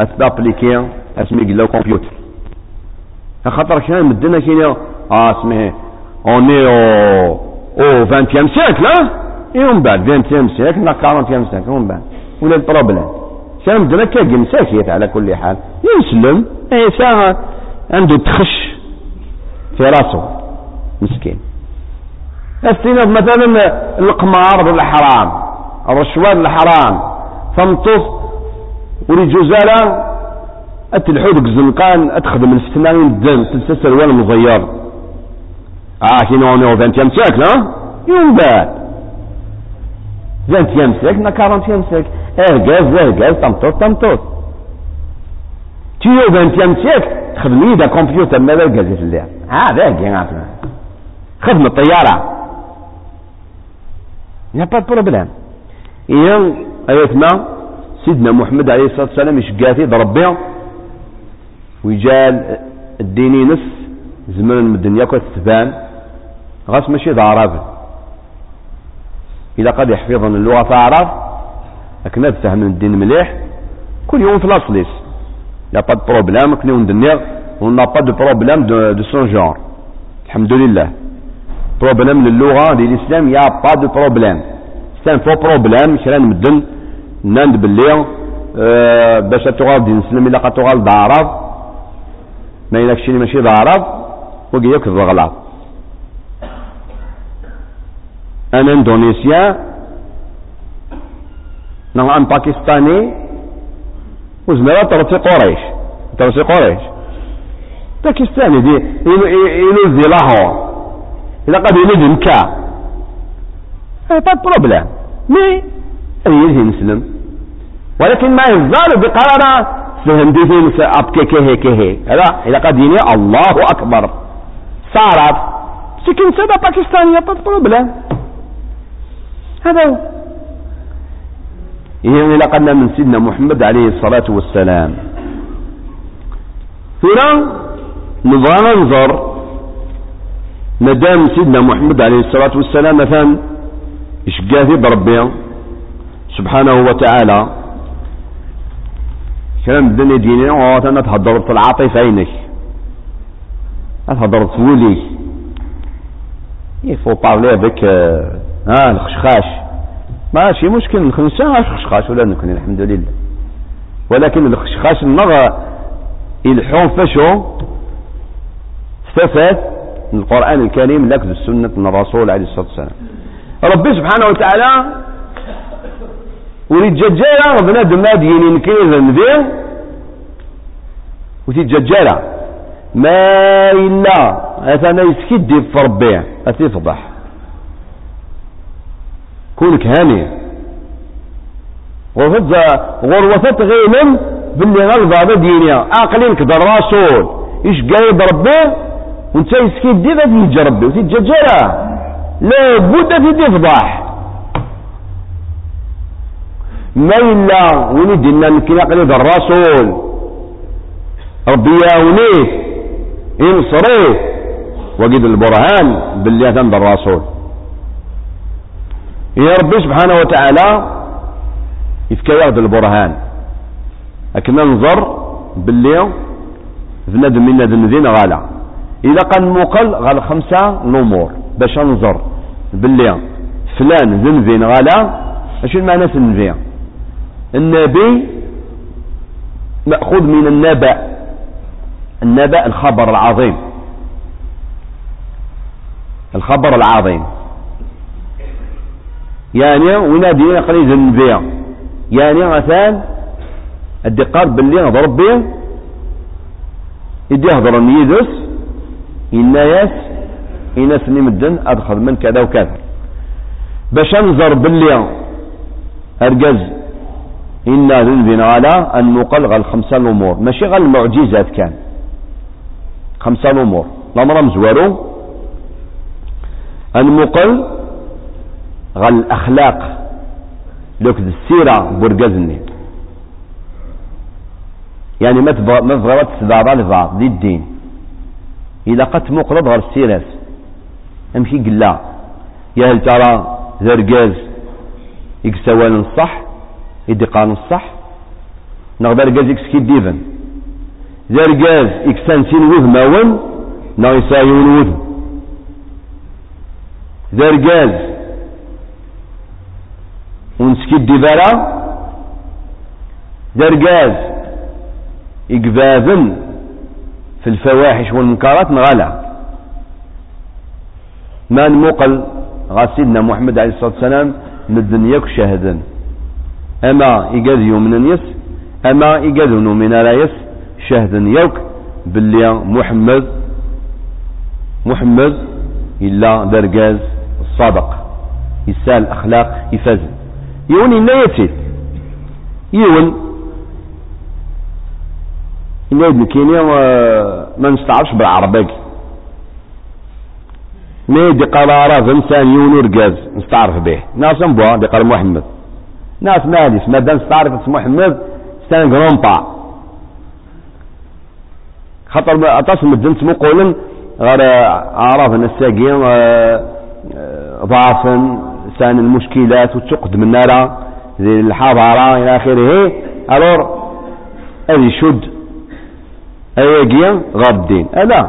اثنابليكيا اسمي قلاو كمبيوتر. خاطر كان مدنا كاين آه اسمه اوني أو أو 20 سيكل ها يوم بعد 20 سيكل نا 40 سيكل يوم بعد. ولا البروبليم. كان مدنا كاين ساكيت على كل حال. يسلم. اي ساعة. عنده تخش في راسه مسكين. استناد مثلا القمار بالحرام الرشوات الحرام فمطوف ورجوزالة اتلحودك زنقان اتخدم الفتنان الدم تلسسر وأنا مضير آه كي نو نو 20 سيكل ها؟ يوم بعد. 20 سيكل نا 40 سيكل ارجاز ارجاز تمطوط تمطوط. تيو 20 سيكل خدمي دا كمبيوتر ماذا الجاز في الليل هذا كي خدم الطيارة يا با بروبليم أيات ما سيدنا محمد عليه الصلاة والسلام يشقاتي ضربي ويجال الديني نس زمن من الدنيا كنت تبان غاس ماشي ذا إذا قد يحفظن اللغة في عرب لكن تفهم الدين مليح كل يوم في الأصليس با دو بروبلام كل يوم دنيا on n'a pas de problème de, de son genre. الحمد لله بروبليم للغة للإسلام يا با دو بروبليم سان فو بروبليم كرا نمدن ناند باللي أه باش تغال دين إلا قد تغال دعرب ما ينكشيني ماشي دعرب وقي يكذب غلط أنا إندونيسيا نعم باكستاني وزمرا ترسي قريش. ترسي قريش. باكستاني دي إنو لاهور إذا قد يلد مكا با بروبلام مي يجي مسلم. ولكن ما يزال بقرار سهندين أبكي كه كه هذا إذا قد يني الله أكبر. صارت. سكن سيدا باكستانية با بروبلام هذا هو. يعني لقد من سيدنا محمد عليه الصلاة والسلام. هنا نبغى ننظر مدام سيدنا محمد عليه الصلاة والسلام مثلا إشقاثي بربي سبحانه وتعالى؟ كلام الدنيا ديني وأنا تهضر في العاطفة عينك. تهضر في ولي il faut parler avec euh, آه الخشخاش. ماشي مشكل الخنسة الخشخاش ولا نكون الحمد لله. ولكن الخشخاش النغى الحون فشو. استفاد من القرآن الكريم لك السنة من الرسول عليه الصلاة والسلام. ربي سبحانه وتعالى وريد ججالة بنادم دينين كيذا نذير وتي ججالة ما إلا أثنى يسكدي في ربي أتفضح كونك هاني. غرفت غرفت غيلم باللي غلظة دينيا. عاقلين كدر رسول. إيش قايد ربي؟ وانت يسكيد دي ذات يجي ربي. وتتججرة لا بد في تفضح ما إلا وين دينا نكين عقلي الرسول ربي ياونيه انصريه وجد البرهان باللي عند الرسول يا ربي سبحانه وتعالى يفكى ياخذ البرهان. لكن ننظر باللي بنادم من نادم ذين غالا. إذا قال مقل غال خمسة الأمور باش ننظر باللي فلان ذنبين غالا اش المعنى ذنبين النبي مأخوذ من النبأ النبأ الخبر العظيم. الخبر العظيم. يعني ونادي يقري ذنبيا يعني مثلا الدقار باللي ضرب بيه يدي يهضر يدس ينايس يناس مدن أدخل من كذا وكذا. باش أنظر باللي ارجز إنا ذنبنا على أن نقلغ الخمسة الأمور. ماشي غير المعجزات كان. خمسة الأمور. الأمر مزوارو أن نقل غير الأخلاق لوك السيرة برقزني. يعني ما تبغى ما تبغى تسبع لبعض دي الدين. إذا قد مقرض غير السيرة. أمشي قلا. يا هل ترى ذرقاز يكسوان الصح يدي قانون الصح. نغدر رقاز يكسكي ديفن؟ ذا رقاز يكسان سين وذ ماون نا يسايون ونسكي الديفارا ذا رقاز يقباذن في الفواحش والمنكرات نغلا ما نموقل غاسيدنا محمد عليه الصلاة والسلام من الدنيا شاهدا أما إيقاذ من الناس أما إيقاذ من رايس شهدا يوك باللي محمد محمد إلا درقاز الصادق يسال أخلاق يفاز يون إلا يتسيد يون يدن كينيا ما نستعرفش بالعربي ما يدي قرارات إنسان يون ورقاز نستعرف به ناس بوا دي قال محمد ناس ماليش ما دام تعرف اسم محمد ستان غرونبا خاطر اتصل مدن سمو قولن غير اعراف الساقين ضعفا سان المشكلات وتقد من نارا. ذي الحضارة إلى آخره ألور؟ هذه شد. أيقيا غاب الدين ألا.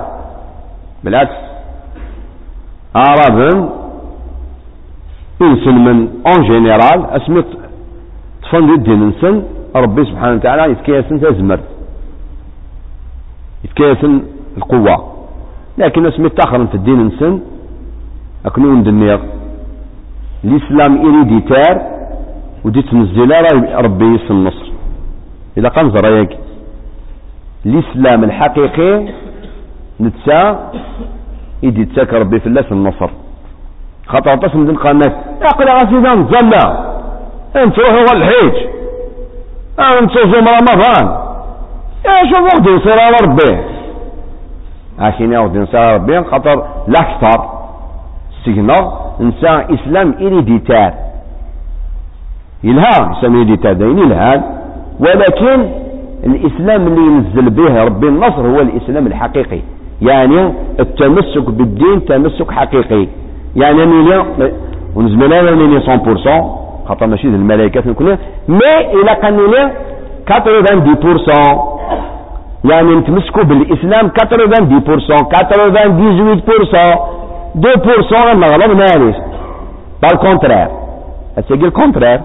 بالعكس. أعرابا إنسان من أون جينيرال أسمت طفن دي الدين نسن ربي سبحانه وتعالى يتكيسن تزمر يتكيسن القوة. لكن اسمي تاخر في الدين نسن أكنون دنيا الإسلام إريديتار ودي تنزل ربي يسن النصر إذا قام زرايك الإسلام الحقيقي نتسا إيدي تساك ربي في الله النصر ذن قناة أقل غسيدان زلا أنت روحوا الحيج. انت صوم رمضان. يا شوف وقت يصير على ربي؟ عشان وقت يصير على ربي خاطر الاكثر سيجنا إنسان إسلام اريديتار يلها اسلام اريديتار داين يلها ولكن الإسلام اللي ينزل به ربي النصر هو الإسلام الحقيقي. يعني التمسك بالدين تمسك حقيقي. يعني نيلي ونزمنا نيلي 100% خاطر ماشي الملائكة كلها مي إلا كان لي 90% يعني نتمسكوا بالإسلام 90% 98% 2% غنغلب ماليش با الكونترير أتساقي الكونترير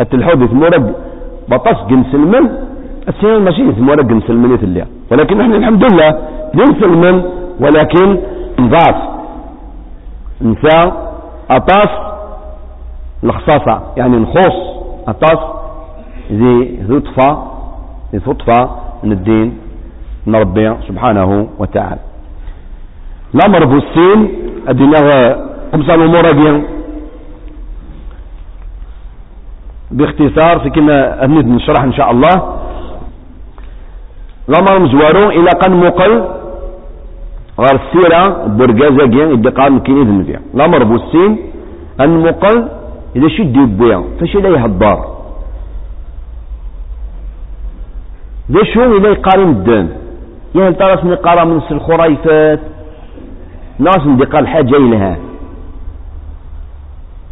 التلحوذ ثمورق بطس جنسلمن السيان ماشي ثمورق جنسلمن يتلي ولكن إحنا الحمد لله جنسلمن ولكن نضاف نساء أطاس الخصاصة يعني نخص أطاس ذي ذطفة ذي ذطفة من الدين من وتعالى الأمر بوستين أدينا خمسة الأمور أدين باختصار في كنا أبنيت نشرح إن شاء الله. الأمر مزوارو إلى قن مقل. غير السيرة برقازة جين إدي قام كيني ذنبيا الأمر بوستين المقل إذا شد يبويا فاش إلا يهضر ذا شو إلا يقارن يا هل ترى قرا من الخريفات ناس ندي قال حاجة إلها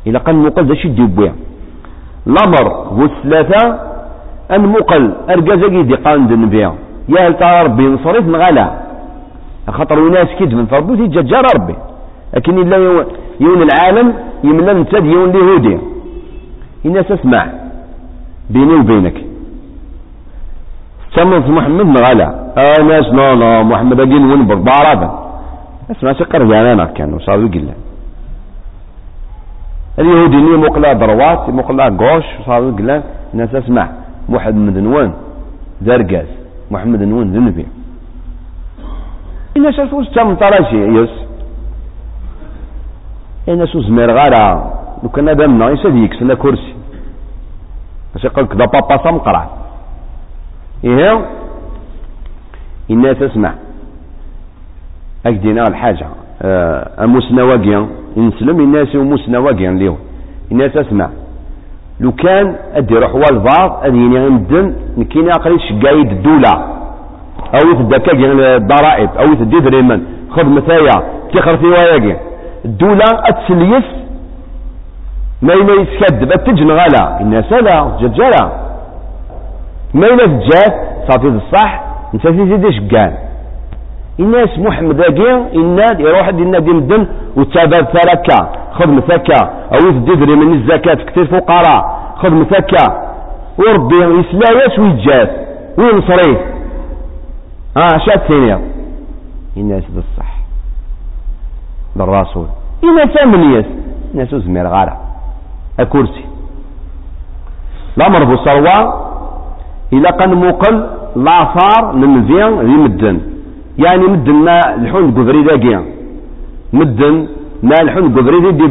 إلا قال مقل ذا شد يبويا الأمر هو الثلاثة المقل أرقازة دي قان دنبيا يا هل ترى ربي نصرف نغلا خاطر وناس كيد من فربو تيجا ربي. لكن إلا يون العالم يملا نتاد يون اليهودي. الناس اسمع بيني وبينك. سمت محمد؟ نغلا آه ناس لا لا محمد أجين ونبر. بعرابا اسمع جانا كانوا صاروا قلا اليهودي ني مقلا دروات مقلا قوش صاروا قلا الناس اسمع محمد نوان درقاز محمد نوان ذنبي. الناس اسمع تم طراشي يس سو زمير غارة لو كان هذا منا يساد يكسنا كرسي. باش يقول كذا بابا سمقرع إيه؟ الناس اسمع. أكدينا الحاجة. أه أموسنا واقيا نسلم الناس وموسنا واقيا اليوم. الناس أسمع. لو كان أدي روح والبعض أدي غندن نكينا قريب شقايد الدولة أو يتدكا الضرائب أو يتدي دريمن خذ مثايا. تخر في واياقي الدولة أتسليس. ما إلا يتكذب أتجن غلا. الناس لا. ججالة ما تجاه. صافي الصح. انت في زيد شقان الناس محمد أجي الناد يروح النادي مدن وتابع ثلاكا خذ مثكا أو يدري من الزكاة كثير فقراء خذ مثكا وربي يسلايس ويجاف وينصريه ها آه شات ثانية الناس بالصح بالرسول. إما ثمانية ناس زمير غارة. الكرسي. الأمر بصروة. إلا مقل لاثار من فيان ذي مدن. يعني مدن ما الحون قذري داقيا مدن ما الحون قذري دي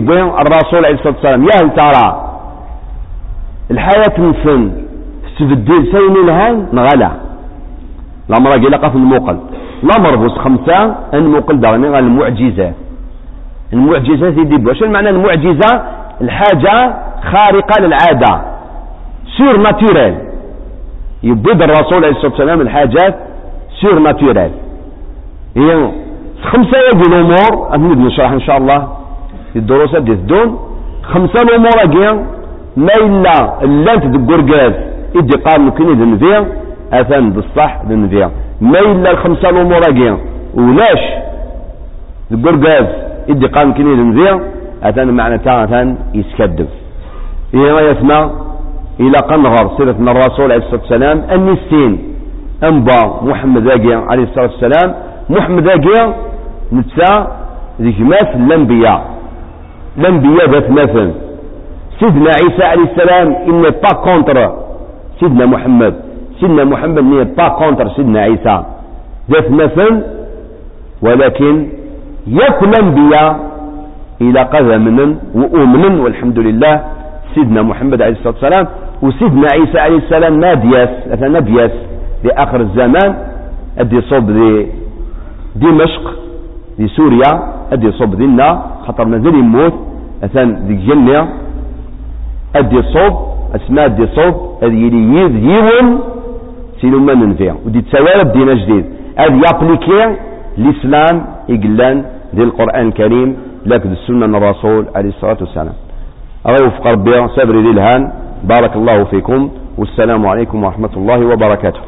الرسول عليه الصلاة والسلام. يا هل ترى الحياة نسن تبدل سين الهان نغلا. الأمر قيل قف الموقل. الأمر بوس خمسة الموقل دارني المعجزات المعجزات يدب واش معنى المعجزة؟ الحاجة خارقة للعادة. سير ناتوريل يبيد الرسول عليه الصلاة والسلام الحاجات سير ناتوريل هي خمسة يجي الأمور أني نشرح إن شاء الله في الدروس دي الدون خمسة الأمور أجي ما إلا اللانت دقرقاز إدي قال ممكن ذنبيا أثان بالصح ذنبيا ما إلا الخمسة الأمور أجي ولاش؟ دقرقاز إدي قام كني لنذير أتان معنى تاغتان يسكدف إيه ما يسمى إلى قنغر سيرة من الرسول عليه الصلاة والسلام النسين أنبا محمد عليه الصلاة والسلام محمد أجي نتسا ذيك مثل الأنبياء الأنبياء ذات مثل. سيدنا عيسى عليه السلام إن با كونتر سيدنا محمد. سيدنا محمد ني با كونتر سيدنا عيسى. ذات مثل. ولكن ياكل الأنبياء إلى قدم وأمن والحمد لله. سيدنا محمد عليه الصلاة والسلام وسيدنا عيسى عليه السلام ما دياس مثلا دياس لآخر الزمان. أدي صوب دمشق دي سوريا أدي صوب دينا خطر مازال يموت. مثلا دي الجنة أدي صوب أسماء أدي صوب أدي يلي يون سينو ما ننفع. ودي تسوالب دينا جديد. أدي يابليكي الإسلام يقلان ذي القرآن الكريم لكن السنة الرسول عليه الصلاة والسلام. أرى ربي صبري ذي الهان. بارك الله فيكم. والسلام عليكم ورحمة الله وبركاته.